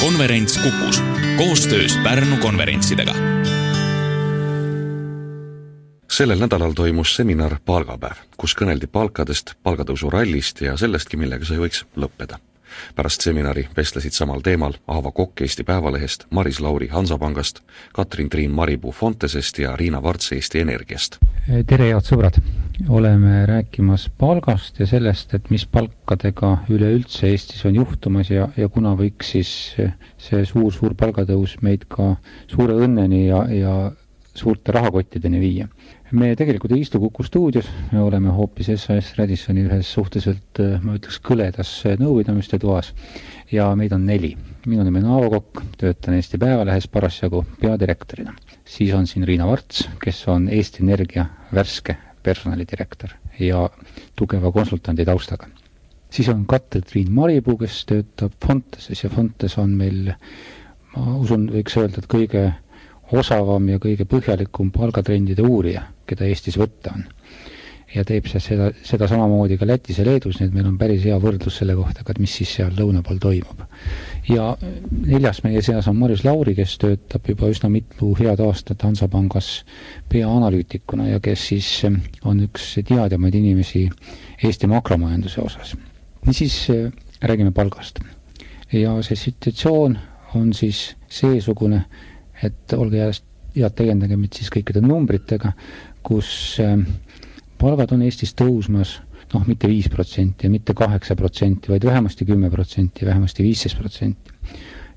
konverents Kukus koostöös Pärnu konverentsidega. sellel nädalal toimus seminar Palgapäev, kus kõneldi palkadest, palgatõusu rallist ja sellestki, millega see võiks lõppeda pärast seminari vestlesid samal teemal Aava Kokk Eesti Päevalehest, Maris Lauri Hansapangast, Katrin Triin Maripuu Fontesest ja Riina Varts Eesti Energiast. tere, head sõbrad! oleme rääkimas palgast ja sellest, et mis palkadega üleüldse Eestis on juhtumas ja, ja kuna võiks siis see suur-suur palgatõus meid ka suure õnneni ja, ja suurte rahakottideni viia me tegelikult ei istu Kuku stuudios, me oleme hoopis SAS Radissoni ühes suhteliselt, ma ütleks, kõledas nõupidamiste toas ja meid on neli. minu nimi on Aavo Kokk, töötan Eesti Päevalehes parasjagu peadirektorina. siis on siin Riina Varts, kes on Eesti Energia värske personalidirektor ja tugeva konsultandi taustaga. siis on Katri-Triin Maripuu, kes töötab Fonteses ja Fontes on meil, ma usun, võiks öelda, et kõige osavam ja kõige põhjalikum palgatrendide uurija, keda Eestis võtta on. ja teeb see seda, seda samamoodi ka Lätis ja Leedus, nii et meil on päris hea võrdlus selle kohta ka, et mis siis seal lõuna pool toimub. ja neljas meie seas on Maris Lauri, kes töötab juba üsna mitu head aastat Hansapangas peaanalüütikuna ja kes siis on üks teadjamaid inimesi Eesti makromajanduse osas. niisiis räägime palgast. ja see situatsioon on siis seesugune, et olge head, head täiendage meid siis kõikide numbritega, kus ähm, palgad on Eestis tõusmas noh, mitte viis protsenti ja mitte kaheksa protsenti, vaid vähemasti kümme protsenti, vähemasti viisteist protsenti.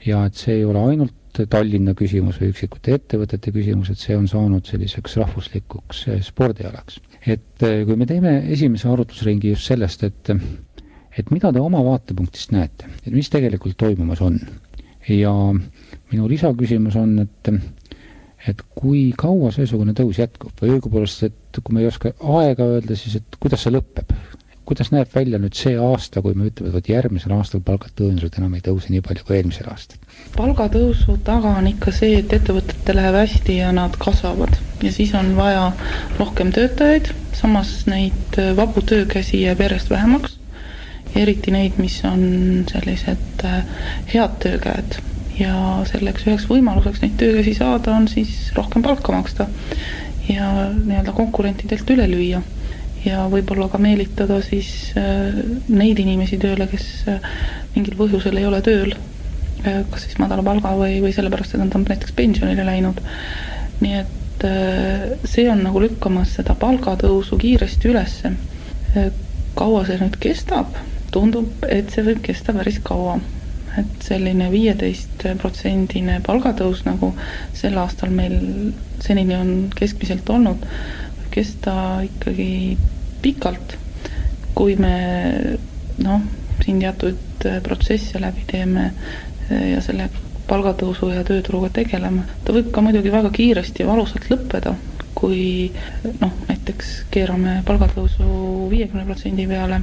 ja et see ei ole ainult Tallinna küsimus või üksikute ettevõtete küsimus, et see on saanud selliseks rahvuslikuks äh, spordialaks. et äh, kui me teeme esimese arutlusringi just sellest, et et mida te oma vaatepunktist näete, et mis tegelikult toimumas on ja minu lisaküsimus on, et et kui kaua seesugune tõus jätkub või õigupoolest, et kui me ei oska aega öelda, siis et kuidas see lõpeb? kuidas näeb välja nüüd see aasta, kui me ütleme, et vot järgmisel aastal palgad tõenäoliselt enam ei tõuse nii palju kui eelmisel aastal? palgatõusu taga on ikka see, et ettevõtetel läheb hästi ja nad kasvavad ja siis on vaja rohkem töötajaid, samas neid vabu töökäsi jääb järjest vähemaks, eriti neid, mis on sellised head töökäed ja selleks üheks võimaluseks neid töökäsi saada on siis rohkem palka maksta ja nii-öelda konkurentidelt üle lüüa. ja võib-olla ka meelitada siis äh, neid inimesi tööle, kes äh, mingil põhjusel ei ole tööl, äh, kas siis madala palga või, või sellepärast, et nad on näiteks pensionile läinud. nii et see on nagu lükkamas seda palgatõusu kiiresti ülesse. kaua see nüüd kestab? tundub, et see võib kesta päris kaua et selline viieteistprotsendine palgatõus, nagu sel aastal meil senini on keskmiselt olnud, võib kesta ikkagi pikalt, kui me noh, siin teatud protsesse läbi teeme ja selle palgatõusu ja tööturuga tegeleme. ta võib ka muidugi väga kiiresti ja valusalt lõppeda, kui noh, näiteks keerame palgatõusu viiekümne protsendi peale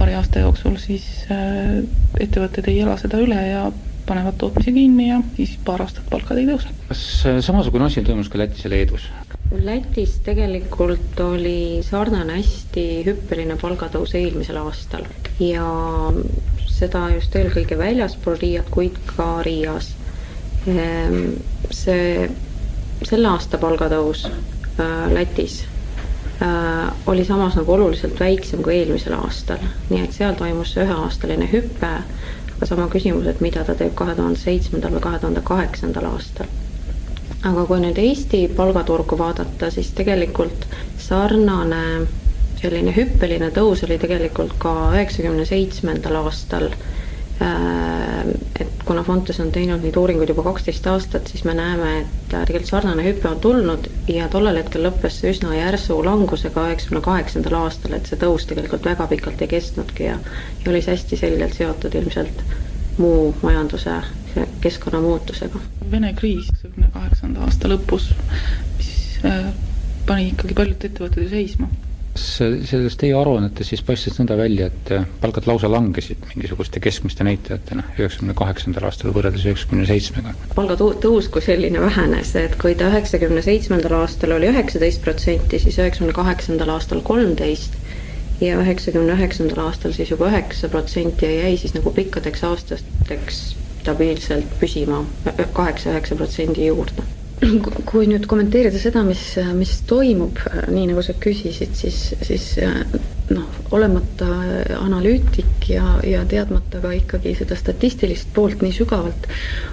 paari aasta jooksul, siis äh, ettevõtted ei ela seda üle ja panevad tootmise kinni ja siis paar aastat palkad ei tõuse. kas äh, samasugune asi toimus ka Lätis ja Leedus? Lätis tegelikult oli sarnane hästi hüppeline palgatõus eelmisel aastal ja seda just eelkõige väljaspool Riiat, kuid ka Riias. Ehm, see, selle aasta palgatõus äh, Lätis oli samas nagu oluliselt väiksem kui eelmisel aastal. nii et seal toimus see üheaastaline hüpe, aga sama küsimus, et mida ta teeb kahe tuhande seitsmendal või kahe tuhande kaheksandal aastal. aga kui nüüd Eesti palgaturgu vaadata, siis tegelikult sarnane selline hüppeline tõus oli tegelikult ka üheksakümne seitsmendal aastal Äh, et kuna Fontes on teinud neid uuringuid juba kaksteist aastat, siis me näeme, et äh, tegelikult sarnane hüpe on tulnud ja tollel hetkel lõppes see üsna järsu langusega üheksakümne kaheksandal aastal, et see tõus tegelikult väga pikalt ei kestnudki ja ja oli see hästi selgelt seotud ilmselt muu majanduse keskkonnamuutusega. Vene kriis üheksakümne kaheksanda aasta lõpus, mis äh, pani ikkagi paljud ettevõtted ju seisma kas sellest teie aruannetes siis paistis nõnda välja, et palgad lausa langesid mingisuguste keskmiste näitajatena üheksakümne kaheksandal aastal võrreldes üheksakümne seitsmega? palgatõus kui selline vähenes, et kui ta üheksakümne seitsmendal aastal oli üheksateist protsenti, siis üheksakümne kaheksandal aastal kolmteist ja üheksakümne üheksandal aastal siis juba üheksa protsenti ja jäi siis nagu pikkadeks aastateks stabiilselt püsima kaheksa-üheksa protsendi juurde kui nüüd kommenteerida seda, mis, mis toimub, nii nagu sa küsisid, siis, siis noh, olemata analüütik ja, ja teadmata ka ikkagi seda statistilist poolt nii sügavalt,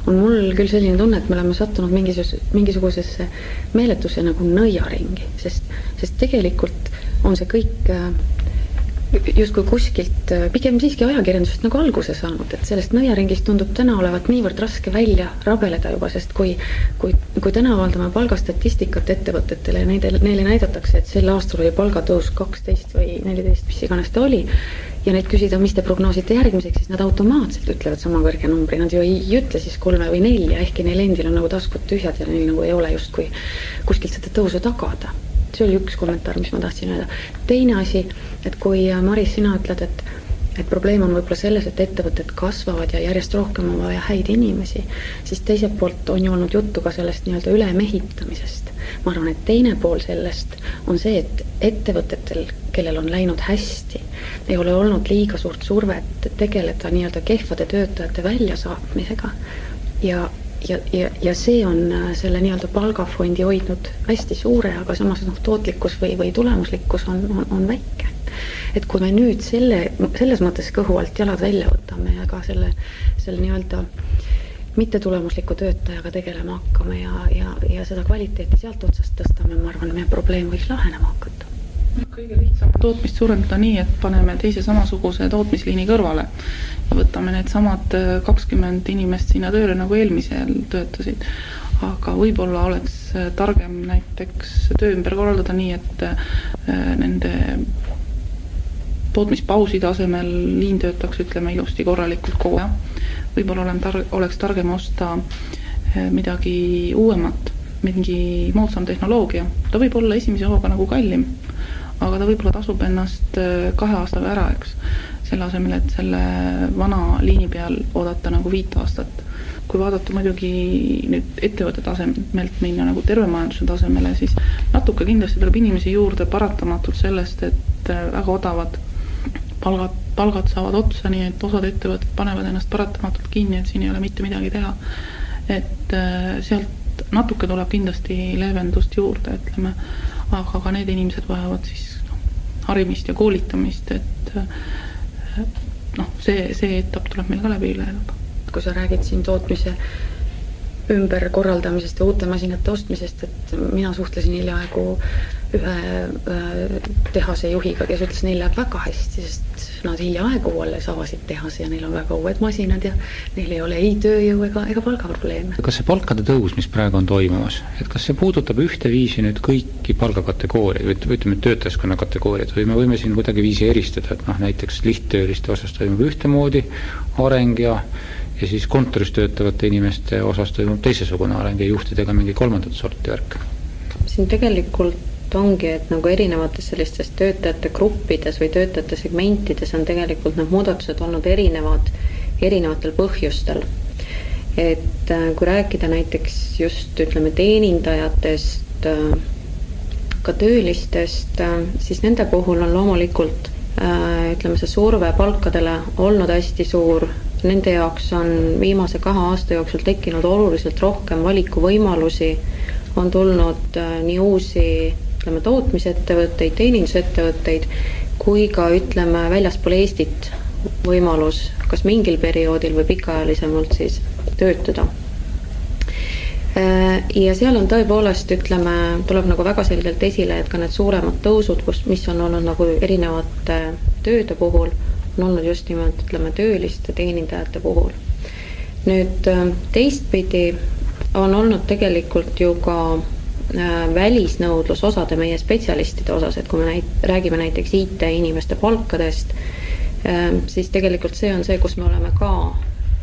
on mul küll selline tunne, et me oleme sattunud mingisuguse, mingisugusesse meeletusse nagu nõiaringi, sest, sest tegelikult on see kõik äh, justkui kuskilt äh, pigem siiski ajakirjandusest nagu alguse saanud, et sellest nõiaringist tundub täna olevat niivõrd raske välja rabeleda juba, sest kui kui, kui täna avaldame palgastatistikat ettevõtetele ja neile, neile näidatakse, et sel aastal oli palgatõus kaksteist või neliteist, mis iganes ta oli, ja neid küsida, mis te prognoosite järgmiseks, siis nad automaatselt ütlevad sama kõrge numbri, nad ju ei ütle siis kolme või nelja, ehkki neil endil on nagu taskud tühjad ja neil nagu ei ole justkui kuskilt seda tõusu tagada see oli üks kommentaar, mis ma tahtsin öelda. teine asi, et kui äh, Maris, sina ütled, et et probleem on võib-olla selles, et ettevõtted kasvavad ja järjest rohkem on vaja häid inimesi, siis teiselt poolt on ju olnud juttu ka sellest nii-öelda ülemehitamisest. ma arvan, et teine pool sellest on see, et ettevõtetel, kellel on läinud hästi, ei ole olnud liiga suurt survet tegeleda nii-öelda kehvade töötajate väljasaatmisega ja ja, ja, ja see on äh, selle nii-öelda palgafondi hoidnud hästi suure, aga samas noh, tootlikkus või, või tulemuslikkus on, on, on väike. et kui me nüüd selle, selles mõttes kõhu alt jalad välja võtame ja ka selle, selle nii-öelda mittetulemusliku töötajaga tegelema hakkame ja, ja, ja seda kvaliteeti sealt otsast tõstame, ma arvan, meie probleem võiks lahenema hakata kõige lihtsam tootmist suurendada nii, et paneme teise samasuguse tootmisliini kõrvale ja võtame needsamad äh, kakskümmend inimest sinna tööle, nagu eelmisel töötasid. aga võib-olla oleks äh, targem näiteks töö ümber korraldada nii, et äh, nende tootmispauside asemel liin töötaks, ütleme ilusti korralikult kogu aeg. võib-olla olen tar-, oleks targem osta midagi uuemat, mingi moodsam tehnoloogia, ta võib olla esimese hooga nagu kallim aga ta võib-olla tasub ennast äh, kahe aastaga ära, eks. selle asemel, et selle vana liini peal oodata nagu viit aastat. kui vaadata muidugi nüüd ettevõtte tasemelt minna nagu terve majanduse tasemele, siis natuke kindlasti tuleb inimesi juurde paratamatult sellest, et äh, väga odavad palgad, palgad saavad otsa, nii et osad ettevõtted panevad ennast paratamatult kinni, et siin ei ole mitte midagi teha. et äh, sealt natuke tuleb kindlasti leevendust juurde, ütleme, aga ka need inimesed vajavad siis harimist ja koolitamist, et noh, see, see etapp tuleb meil ka läbi elada. kui sa räägid siin tootmise ümberkorraldamisest ja uute masinate ostmisest, et mina suhtlesin hiljaaegu ühe tehase juhiga, kes ütles, neil läheb väga hästi, sest nad hiljaaegu alles avasid tehase ja neil on väga uued masinad ja neil ei ole ei tööjõu ega, ega palgaprobleeme. kas see palkade tõus, mis praegu on toimumas, et kas see puudutab ühteviisi nüüd kõiki palgakategooriaid või ütleme, töötajaskonna kategooriaid või me võime siin kuidagiviisi eristada, et noh, näiteks lihttööliste osas toimub ühtemoodi areng ja ja siis kontoris töötavate inimeste osas toimub teisesugune areng ja juhtidega mingi kolmandat sorti värk. siin tegelikult ongi, et nagu erinevates sellistes töötajate gruppides või töötajate segmentides on tegelikult need muudatused olnud erinevad, erinevatel põhjustel. et äh, kui rääkida näiteks just ütleme teenindajatest, äh, ka töölistest, äh, siis nende puhul on loomulikult ütleme, see surve palkadele olnud hästi suur nende jaoks on viimase kahe aasta jooksul tekkinud oluliselt rohkem valikuvõimalusi, on tulnud nii uusi ütleme, tootmisettevõtteid, teenindusettevõtteid, kui ka ütleme, väljaspool Eestit võimalus kas mingil perioodil või pikaajalisemalt siis töötada. Äh, ja seal on tõepoolest, ütleme, tuleb nagu väga selgelt esile, et ka need suuremad tõusud, kus, mis on olnud nagu erinevate tööde puhul on olnud just nimelt ütleme, tööliste teenindajate puhul. nüüd äh, teistpidi on olnud tegelikult ju ka välisnõudlus osade meie spetsialistide osas, et kui me näit-, räägime näiteks IT-inimeste palkadest, äh, siis tegelikult see on see, kus me oleme ka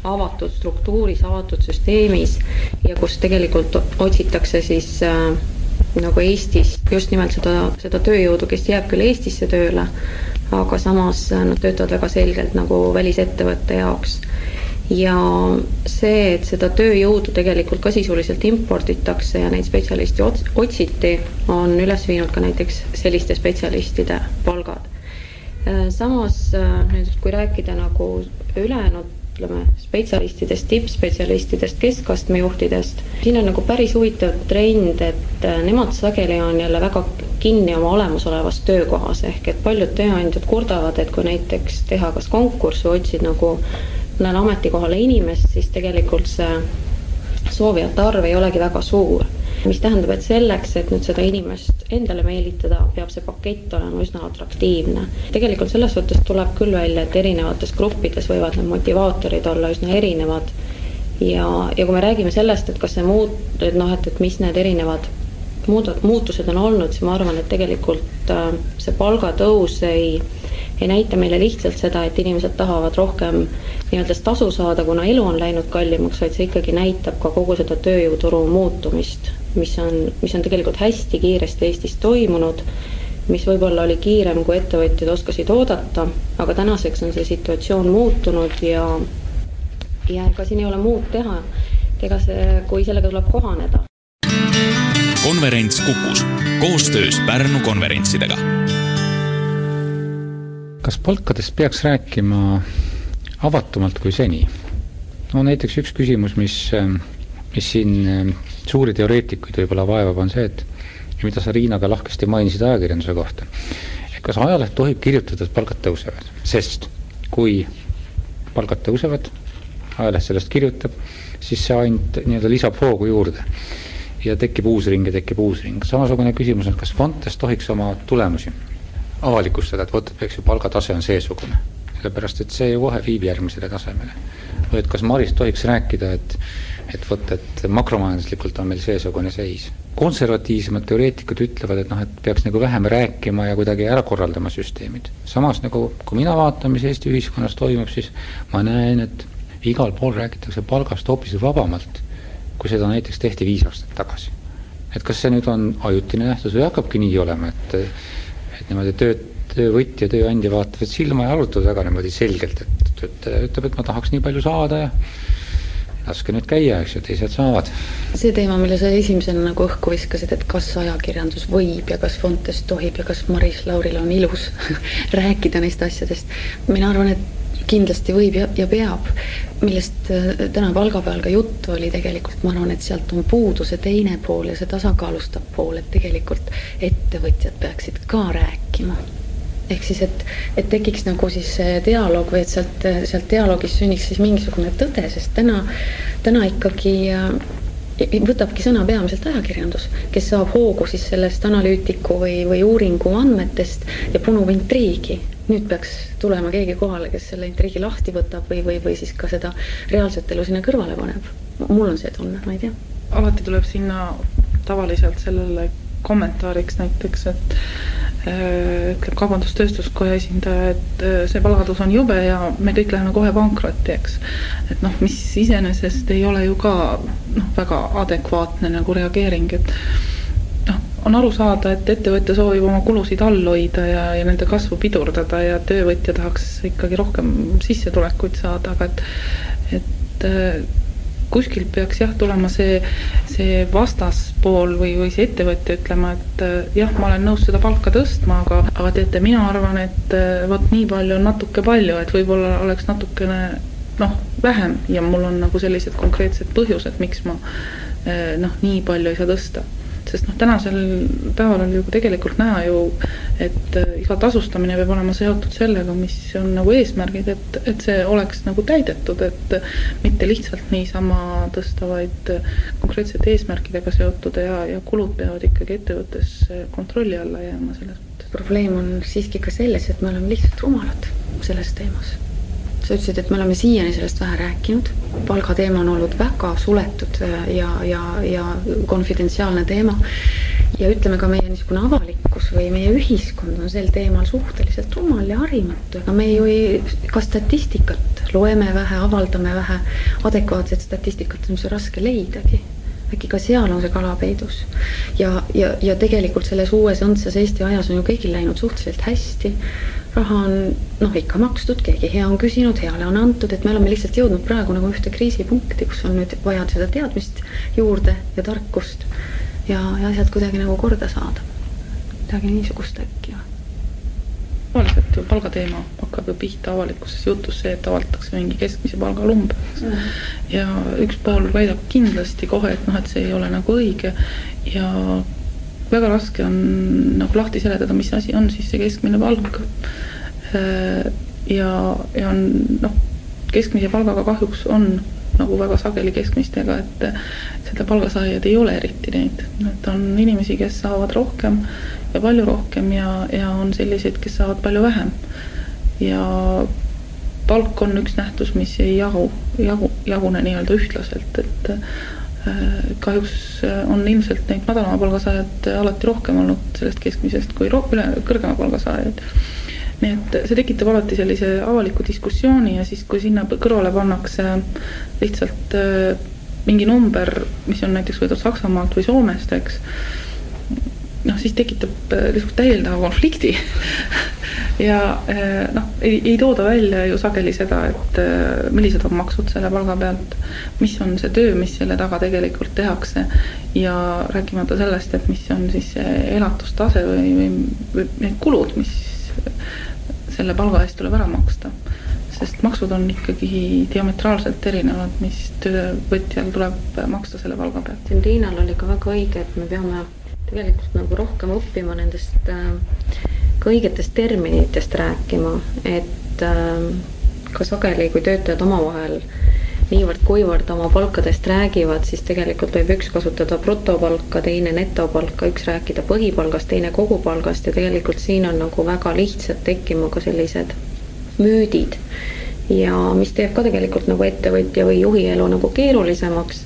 avatud struktuuris, avatud süsteemis ja kus tegelikult otsitakse siis äh, nagu Eestis just nimelt seda, seda tööjõudu, kes jääb küll Eestisse tööle, aga samas nad töötavad väga selgelt nagu välisettevõtte jaoks. Ja see, et seda tööjõudu tegelikult ka sisuliselt imporditakse ja neid spetsialiste ots-, otsiti, on üles viinud ka näiteks selliste spetsialistide palgad. samas nüüd, kui rääkida nagu ülejäänud ütleme, spetsialistidest, tippspetsialistidest, keskastme juhtidest. siin on nagu päris huvitav trend, et äh, nemad sageli on jälle väga kinni oma olemasolevas töökohas, ehk et paljud tööandjad kurdavad, et kui näiteks teha kas konkurss või otsid nagu mõnele ametikohale inimest, siis tegelikult see soovijate arv ei olegi väga suur mis tähendab, et selleks, et nüüd seda inimest endale meelitada, peab see pakett olema üsna atraktiivne. tegelikult selles suhtes tuleb küll välja, et erinevates gruppides võivad need motivaatorid olla üsna erinevad. ja, ja kui me räägime sellest, et kas see muut-, et noh, et, et mis need erinevad muud-, muutused on olnud, siis ma arvan, et tegelikult äh, see palgatõus ei ei näita meile lihtsalt seda, et inimesed tahavad rohkem nii-öelda tasu saada, kuna elu on läinud kallimaks, vaid see ikkagi näitab ka kogu seda tööjõuturu muutumist, mis on, mis on tegelikult hästi kiiresti Eestis toimunud, mis võib-olla oli kiirem, kui ettevõtjad oskasid oodata, aga tänaseks on see situatsioon muutunud ja ja ega siin ei ole muud teha, ega see, kui sellega tuleb kohaneda. konverents Kukus koostöös Pärnu konverentsidega kas palkadest peaks rääkima avatumalt kui seni? no näiteks üks küsimus, mis, mis siin ähm, suuri teoreetikuid võib-olla vaevab, on see, et mida sa Riina ka lahkesti mainisid ajakirjanduse kohta. et kas ajaleht tohib kirjutada, et palgad tõusevad, sest kui palgad tõusevad, ajaleht sellest kirjutab, siis see ainult nii-öelda lisab hoogu juurde. ja tekib uus ring ja tekib uus ring. samasugune küsimus on, kas Fontes tohiks oma tulemusi avalikustada, et vot, eks ju, palgatase on seesugune. sellepärast, et see ju kohe viib järgmisele tasemele. või et kas Maris tohiks rääkida, et et vot, et makromajanduslikult on meil seesugune seis. konservatiivsemad teoreetikud ütlevad, et noh, et peaks nagu vähem rääkima ja kuidagi ära korraldama süsteemid. samas nagu, kui mina vaatan, mis Eesti ühiskonnas toimub, siis ma näen, et igal pool räägitakse palgast hoopis vabamalt, kui seda näiteks tehti viis aastat tagasi. et kas see nüüd on ajutine nähtus või hakkabki nii olema, et et niimoodi töö, töövõtja, tööandja vaatavad silma ja arutavad väga niimoodi selgelt, et töötaja ütleb, et ma tahaks nii palju saada ja laske nüüd käia, eks ju, teised saavad. see teema, mille sa esimesena nagu õhku viskasid, et kas ajakirjandus võib ja kas Fontes tohib ja kas Maris Lauril on ilus rääkida neist asjadest, mina arvan, et kindlasti võib ja, ja peab. millest äh, täna palga peal ka juttu oli tegelikult, ma arvan, et sealt on puudu see teine pool ja see tasakaalustav pool, et tegelikult ettevõtjad peaksid ka rääkima ehk siis, et, et tekiks nagu siis see dialoog või et sealt, sealt dialoogist sünniks siis mingisugune tõde, sest täna, täna ikkagi äh, võtabki sõna peamiselt ajakirjandus, kes saab hoogu siis sellest analüütiku või, või uuringu andmetest ja punub intriigi nüüd peaks tulema keegi kohale, kes selle intriigi lahti võtab või, või, või siis ka seda reaalset elu sinna kõrvale paneb. mul on see tunne, ma ei tea. alati tuleb sinna tavaliselt sellele kommentaariks näiteks, et äh, ütleb Kaubandus-Tööstuskoja esindaja, et äh, see palgatõus on jube ja me kõik läheme kohe pankrotti, eks. et noh, mis iseenesest ei ole ju ka noh, väga adekvaatne nagu reageering, et on aru saada, et ettevõtja soovib oma kulusid all hoida ja, ja nende kasvu pidurdada ja töövõtja tahaks ikkagi rohkem sissetulekuid saada, aga et, et äh, kuskilt peaks jah, tulema see, see vastaspool või, või see ettevõtja ütlema, et äh, jah, ma olen nõus seda palka tõstma, aga, aga teate, mina arvan, et äh, vot nii palju on natuke palju, et võib-olla oleks natukene noh, vähem ja mul on nagu sellised konkreetsed põhjused, miks ma noh, nii palju ei saa tõsta sest noh, tänasel päeval on ju tegelikult näha ju, et äh, iga tasustamine peab olema seotud sellega, mis on nagu eesmärgid, et, et see oleks nagu täidetud, et mitte lihtsalt niisama tõsta, vaid konkreetsete eesmärkidega seotud ja, ja kulud peavad ikkagi ettevõttes kontrolli alla jääma selles mõttes. probleem on siiski ka selles, et me oleme lihtsalt rumalad selles teemas sa ütlesid, et me oleme siiani sellest vähe rääkinud, palgateema on olnud väga suletud äh, ja, ja, ja konfidentsiaalne teema. ja ütleme ka meie niisugune avalikkus või meie ühiskond on sel teemal suhteliselt rumal ja harimatu, ega me ju ei, ka statistikat loeme vähe, avaldame vähe, adekvaatset statistikat on see raske leidagi. Äkki ka seal on see kala peidus. ja, ja, ja tegelikult selles uues õndsas Eesti ajas on ju kõigil läinud suhteliselt hästi raha on noh, ikka makstud, keegi hea on küsinud, heale on antud, et me oleme lihtsalt jõudnud praegu nagu ühte kriisipunkti, kus on nüüd vaja seda teadmist juurde ja tarkust ja, ja asjad kuidagi nagu korda saada. midagi niisugust äkki või? tavaliselt ju palgateema hakkab ju pihta avalikkuses jutus see, et avaldatakse mingi keskmise palga lumbe mm. -hmm. ja üks pool väidab kindlasti kohe, et noh, et see ei ole nagu õige ja väga raske on nagu lahti seletada, mis asi on siis see keskmine palk. Äh, ja, ja on noh, keskmise palgaga kahjuks on nagu väga sageli keskmistega, et seda palgasaajaid ei ole eriti neid, et on inimesi, kes saavad rohkem ja palju rohkem ja, ja on selliseid, kes saavad palju vähem. ja palk on üks nähtus, mis ei jagu, jagu, jagune nii-öelda ühtlaselt, et äh, kahjuks on ilmselt neid madalama palga saajad alati rohkem olnud sellest keskmisest kui ro-, üle, kõrgema palga saajaid nii et see tekitab alati sellise avaliku diskussiooni ja siis, kui sinna kõrvale pannakse lihtsalt äh, mingi number, mis on näiteks võetud Saksamaalt või Soomest, eks, noh, siis tekitab äh, lihtsalt täiendava konflikti ja äh, noh, ei, ei tooda välja ju sageli seda, et millised on maksud selle palga pealt, mis on see töö, mis selle taga tegelikult tehakse ja rääkimata sellest, et mis on siis see elatustase või, või, või need kulud, mis selle palga eest tuleb ära maksta. sest maksud on ikkagi diametraalselt erinevad, mis töövõtjal tuleb maksta selle palga pealt. siin Riinal oli ka väga õige, et me peame tegelikult nagu rohkem õppima nendest äh, ka õigetest terminitest rääkima, et äh, ka sageli, kui töötajad omavahel niivõrd-kuivõrd oma palkadest räägivad, siis tegelikult võib üks kasutada brutopalka, teine netopalka, üks rääkida põhipalgast, teine kogupalgast ja tegelikult siin on nagu väga lihtsalt tekkima ka sellised müüdid. ja mis teeb ka tegelikult nagu ettevõtja või juhi elu nagu keerulisemaks.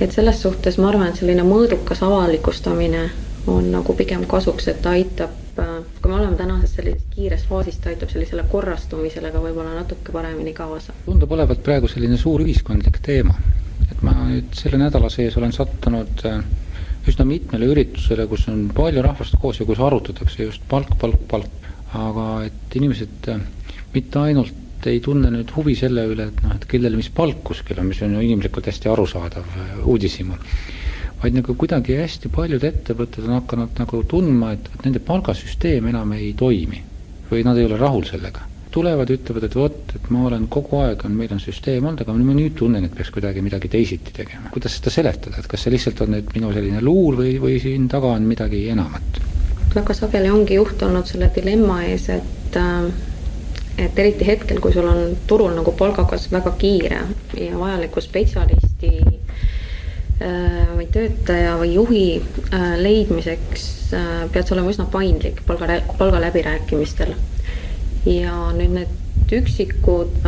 Et selles suhtes ma arvan, et selline mõõdukas avalikustamine on nagu pigem kasuks, et ta aitab Äh, kui me oleme tänases sellises kiires faasis, ta aitab sellisele korrastumisele ka võib-olla natuke paremini kaasa. tundub olevat praegu selline suur ühiskondlik teema, et ma nüüd selle nädala sees olen sattunud äh, üsna mitmele üritusele, kus on palju rahvast koos ja kus arutatakse just palk, palk, palk, aga et inimesed äh, mitte ainult ei tunne nüüd huvi selle üle, et noh, et kellel mis palk kuskil on, mis on ju inimlikult hästi arusaadav uudishimu vaid nagu kuidagi hästi paljud ettevõtted on hakanud nagu tundma, et, et nende palgasüsteem enam ei toimi või nad ei ole rahul sellega. tulevad, ütlevad, et vot, et ma olen kogu aeg on, meil on süsteem olnud, aga ma nüüd tunnen, et peaks kuidagi midagi teisiti tegema. kuidas seda seletada, et kas see lihtsalt on nüüd minu selline luul või, või siin taga on midagi enamat? väga sageli ongi juht olnud selle dilemma ees, et äh, et eriti hetkel, kui sul on turul nagu palgakasv väga kiire ja vajaliku spetsialisti Äh, või töötaja või juhi äh, leidmiseks äh, pead sa olema üsna paindlik palga, palgaläbirääkimistel. ja nüüd need üksikud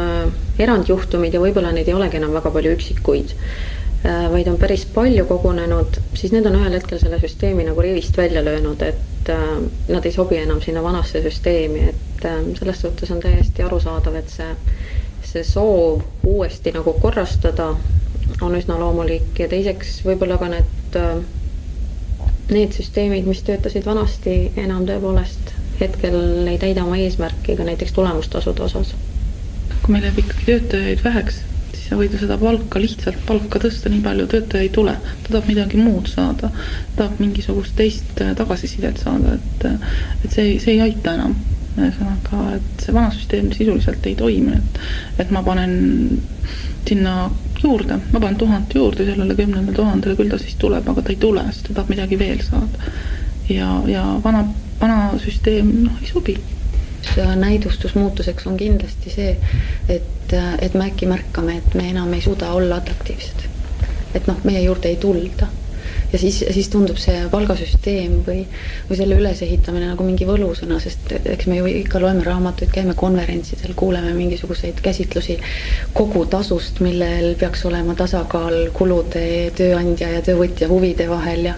erandjuhtumid ja võib-olla neid ei olegi enam väga palju üksikuid, vaid on päris palju kogunenud, siis need on ühel hetkel selle süsteemi nagu rivist välja löönud, et nad ei sobi enam sinna vanasse süsteemi, et selles suhtes on täiesti arusaadav, et see, see soov uuesti nagu korrastada on üsna loomulik. Ja teiseks võib-olla ka need, äh, need süsteemid, mis töötasid vanasti, enam tõepoolest hetkel ei täida oma eesmärki ka näiteks tulemustasude osas. kui meil jääb ikkagi töötajaid väheks, siis sa võid ju seda palka, lihtsalt. Palka tõsta, nii palju töötaja ei tule. ta tahab midagi muud saada, tahab mingisugust teist äh, tagasisidet saada, et, äh, et see, see ei aita enam ühesõnaga, et see vana süsteem sisuliselt ei toimi, et, et ma panen sinna juurde, ma panen tuhat juurde sellele kümnele tuhandele, küll ta siis tuleb, aga ta ei tule, sest ta tahab midagi veel saada. ja, ja vana, vana süsteem noh, ei sobi näidustusmuutuseks on kindlasti see, et, et me äkki märkame, et me enam ei suuda olla atraktiivsed. et noh, meie juurde ei tulda ja siis, siis tundub see palgasüsteem või, või selle ülesehitamine nagu mingi võlusõna, sest eks me ju ikka loeme raamatuid, käime konverentsidel, kuuleme mingisuguseid käsitlusi kogutasust, millel peaks olema tasakaal kulude, tööandja ja töövõtja huvide vahel ja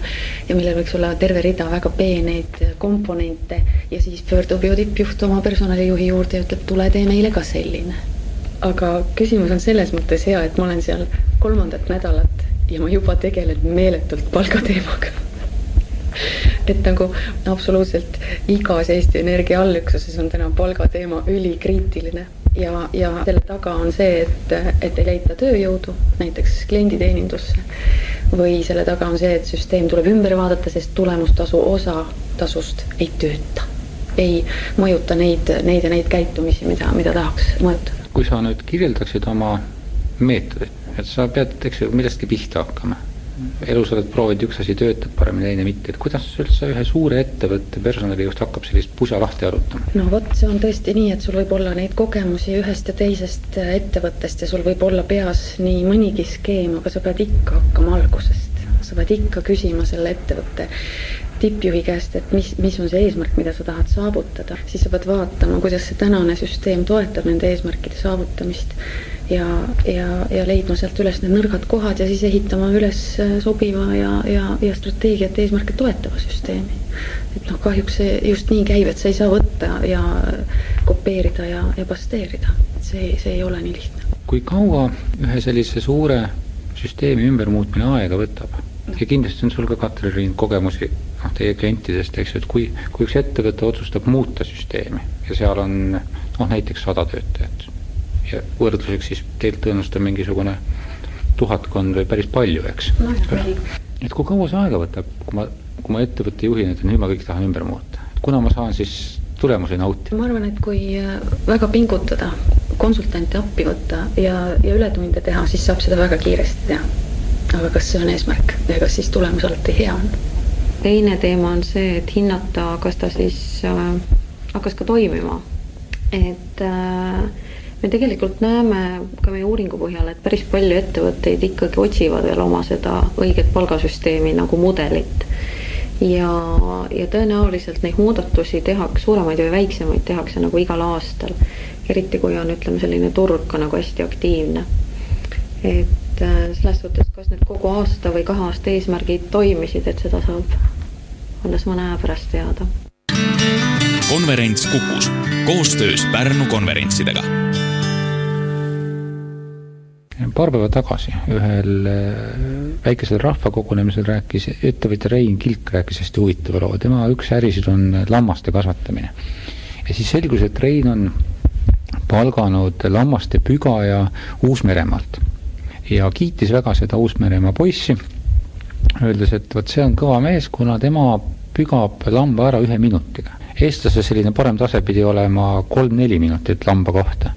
ja millel võiks olla terve rida väga peeneid komponente. Ja siis pöördub ju tippjuht oma personalijuhi juurde ja ütleb, tule tee meile ka selline. Aga küsimus on selles mõttes hea, et ma olen seal kolmandat nädalat ja ma juba tegelen meeletult palgateemaga et nagu absoluutselt igas Eesti Energia allüksuses on täna palgateema ülikriitiline ja, ja selle taga on see, et, et ei leita tööjõudu, näiteks klienditeenindusse. või selle taga on see, et süsteem tuleb ümber vaadata, sest tulemustasu osa tasust ei tööta ei mõjuta neid, neid ja neid käitumisi, mida, mida tahaks mõjutada. kui sa nüüd kirjeldaksid oma meetodit, et sa pead, eks ju, millestki pihta hakkama elus oled proovinud, üks asi töötab paremini, teine mitte, et kuidas üldse ühe suure ettevõtte personalijuht hakkab sellist pusa lahti arutama? no vot, see on tõesti nii, et sul võib olla neid kogemusi ühest ja teisest ettevõttest ja sul võib olla peas nii mõnigi skeem, aga sa pead ikka hakkama algusest. sa pead ikka küsima selle ettevõtte tippjuhi käest, et mis, mis on see eesmärk, mida sa tahad saavutada, siis sa pead vaatama, kuidas see tänane süsteem toetab nende eesmärkide saavutamist ja, ja, ja leidma sealt üles need nõrgad kohad ja siis ehitama üles äh, sobiva ja, ja, ja strateegiat eesmärke toetava süsteemi. et noh, kahjuks see just nii käib, et sa ei saa võtta ja kopeerida ja, ja pasteerida, see, see ei ole nii lihtne. kui kaua ühe sellise suure süsteemi ümbermuutmine aega võtab? ja kindlasti on sul ka, Katrin, kogemusi teie klientidest, eks ju, et kui, kui üks ettevõte otsustab muuta süsteemi ja seal on noh, näiteks sada töötajat ja võrdluseks siis teilt tõenäoliselt on mingisugune tuhatkond või päris palju, eks no,. et kui kaua see aega võtab, kui ma, kui ma ettevõtte juhin, et nüüd ma kõik tahan ümber muuta, kuna ma saan siis tulemusi nautida? ma arvan, et kui äh, väga pingutada, konsultante appi võtta ja, ja ületunde teha, siis saab seda väga kiiresti teha. aga kas see on eesmärk ja kas siis tulemus alati hea on? Teine teema on see, et hinnata, kas ta siis äh, hakkas ka toimima. et äh, me tegelikult näeme ka meie uuringu põhjal, et päris palju ettevõtteid ikkagi otsivad veel oma seda õiget palgasüsteemi nagu mudelit. ja, ja tõenäoliselt neid muudatusi tehakse, suuremaid või väiksemaid tehakse nagu igal aastal. eriti kui on, ütleme, selline turg ka nagu hästi aktiivne. et äh, selles suhtes, kas need kogu aasta või kahe aasta eesmärgid toimisid, et seda saab alles mõne aja pärast teada. konverents Kukus koostöös Pärnu konverentsidega paar päeva tagasi ühel äh, väikesel rahvakogunemisel rääkis ettevõtja Rein Kilk rääkis hästi huvitava loo, tema üks ärisid on lammaste kasvatamine. ja siis selgus, et Rein on palganud lammaste pügaja Uus-Meremaalt ja kiitis väga seda Uus-Meremaa poissi, öeldes, et vot see on kõva mees, kuna tema pügab lamba ära ühe minutiga. eestlase selline parem tase pidi olema kolm-neli minutit lamba kohta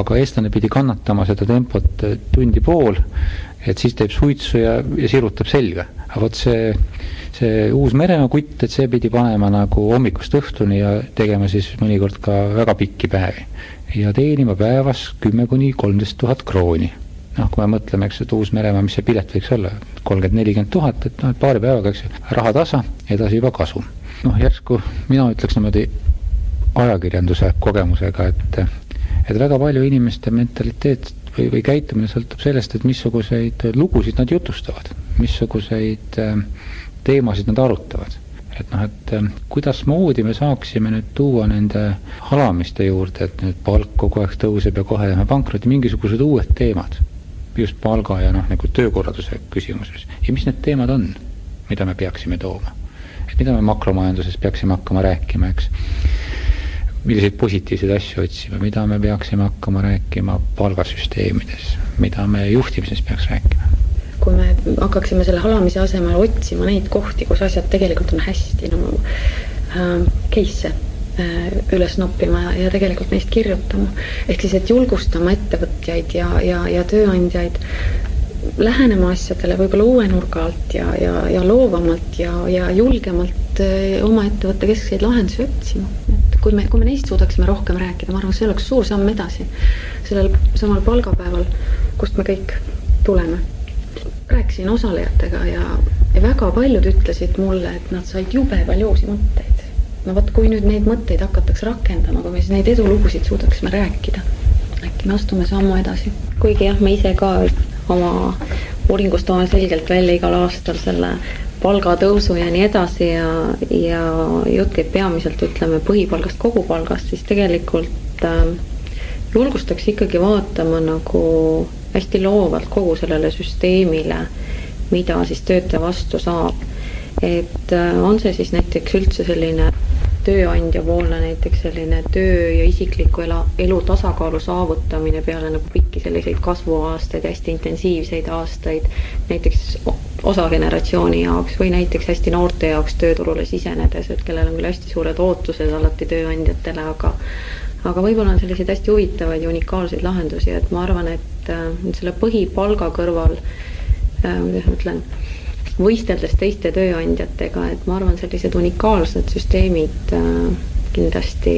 aga eestlane pidi kannatama seda tempot tundi pool, et siis teeb suitsu ja, ja sirutab selga. aga vot see, see Uus-Meremaa kutt, et see pidi panema nagu hommikust õhtuni ja tegema siis mõnikord ka väga pikki päevi. ja teenima päevas kümme kuni kolmteist tuhat krooni. Noh, kui me mõtleme, eks, et Uus-Meremaa, mis see pilet võiks olla, kolmkümmend, nelikümmend tuhat, et noh, et paari päevaga, eks ju, raha tasa, edasi juba kasum. noh, järsku mina ütleks niimoodi ajakirjanduse kogemusega, et et väga palju inimeste mentaliteet või, või käitumine sõltub sellest, et missuguseid lugusid nad jutustavad, missuguseid äh, teemasid nad arutavad. et noh, et äh, kuidasmoodi me saaksime nüüd tuua nende alamiste juurde, et nüüd palk kogu aeg tõuseb ja kohe jääme pankrotti, mingisugused uued teemad, just palga ja noh, nagu töökorralduse küsimuses. ja mis need teemad on, mida me peaksime tooma? et mida me makromajanduses peaksime hakkama rääkima, eks milliseid positiivseid asju otsima, mida me peaksime hakkama rääkima palgasüsteemides, mida me juhtimises peaks rääkima? kui me hakkaksime selle halamise asemel otsima neid kohti, kus asjad tegelikult on hästi, no äh, case'e üles noppima ja, ja tegelikult neist kirjutama. ehk siis, et julgustama ettevõtjaid ja, ja, ja tööandjaid lähenema asjadele võib-olla uue nurga alt ja, ja, ja loovamalt ja, ja julgemalt äh, oma ettevõtte keskseid lahendusi otsima kui me, kui me neist suudaksime rohkem rääkida, ma arvan, see oleks suur samm edasi. sellel samal palgapäeval, kust me kõik tuleme. rääkisin osalejatega ja, ja väga paljud ütlesid mulle, et nad said jube palju uusi mõtteid. No vot, kui nüüd neid mõtteid hakataks rakendama, kui me siis neid edulugusid suudaksime rääkida, äkki me astume sammu edasi. kuigi jah, me ise ka oma uuringus toome selgelt välja igal aastal selle palgatõusu ja nii edasi ja, ja jutt käib peamiselt, ütleme, põhipalgast, kogupalgast, siis tegelikult äh, julgustaks ikkagi vaatama nagu hästi loovalt kogu sellele süsteemile, mida siis töötaja vastu saab. et äh, on see siis näiteks üldse selline tööandja poolne näiteks selline töö ja isikliku ela, elu tasakaalu saavutamine peale nagu pikki selliseid kasvuaastaid, hästi intensiivseid aastaid. näiteks osa generatsiooni jaoks või näiteks hästi noorte jaoks tööturule sisenedes, et kellel on küll hästi suured ootused alati tööandjatele, aga aga võib-olla on selliseid hästi huvitavaid ja unikaalseid lahendusi, et ma arvan, et äh, selle põhipalga kõrval äh,, kuidas ma ütlen, võisteldes teiste tööandjatega, et ma arvan, sellised unikaalsed süsteemid äh, kindlasti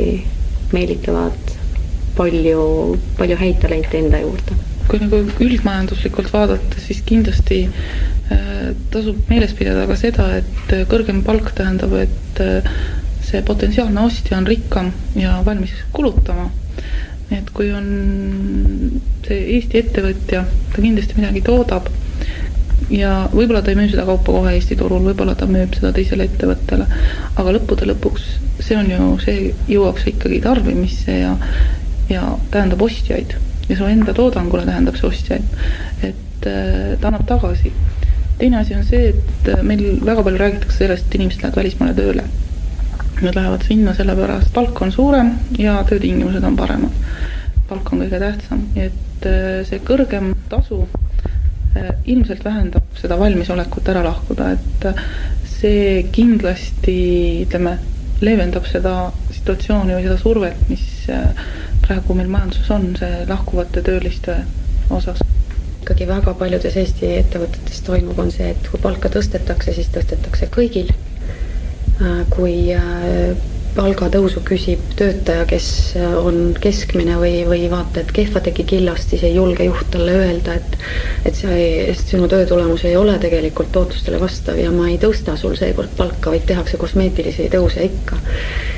meelitavad palju, palju häid talente enda juurde. kui nagu üldmajanduslikult vaadata, siis kindlasti äh, tasub meeles pidada ka seda, et kõrgem palk tähendab, et äh, see potentsiaalne ostja on rikkam ja valmis kulutama. et kui on see Eesti ettevõtja, ta kindlasti midagi toodab ja võib-olla ta ei müü seda kaupa kohe Eesti turul, võib-olla ta müüb seda teisele ettevõttele, aga lõppude lõpuks see on ju, see jõuab see ikkagi tarbimisse ja ja tähendab ostjaid. Ja su enda toodangule tähendab see ostjaid, et äh, ta annab tagasi. teine asi on see, et äh, meil väga palju räägitakse sellest, et inimesed lähevad välismaale tööle. Nad lähevad sinna sellepärast, palk on suurem ja töötingimused on paremad. palk on kõige tähtsam, et äh, see kõrgem tasu ilmselt vähendab seda valmisolekut ära lahkuda, et äh, see kindlasti, ütleme, leevendab seda situatsiooni või seda survet, mis praegu meil majanduses on, see lahkuvate tööliste osas. Ikkagi väga paljudes Eesti ettevõtetes toimub, on see, et kui palka tõstetakse, siis tõstetakse kõigil. Äh, kui äh, palgatõusu küsib töötaja, kes äh, on keskmine või, või vaata, et kehva tegi killast, siis ei julge juht talle öelda, et et see, sinu töö tulemus ei ole tegelikult ootustele vastav ja ma ei tõsta sul seekord palka, vaid tehakse kosmeetilisi tõuse ikka.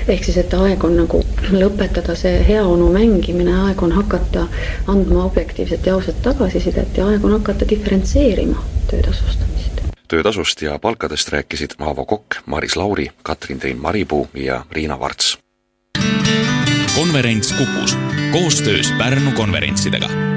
ehk siis, et aeg on nagu lõpetada see heaolu mängimine, aeg on hakata andma objektiivset ja ausat tagasisidet ja aeg on hakata diferentseerima töötasust töötasust ja palkadest rääkisid Aavo Kokk, Maris Lauri, Katrin Tein-Maripuu ja Riina Varts. konverents Kukus koostöös Pärnu konverentsidega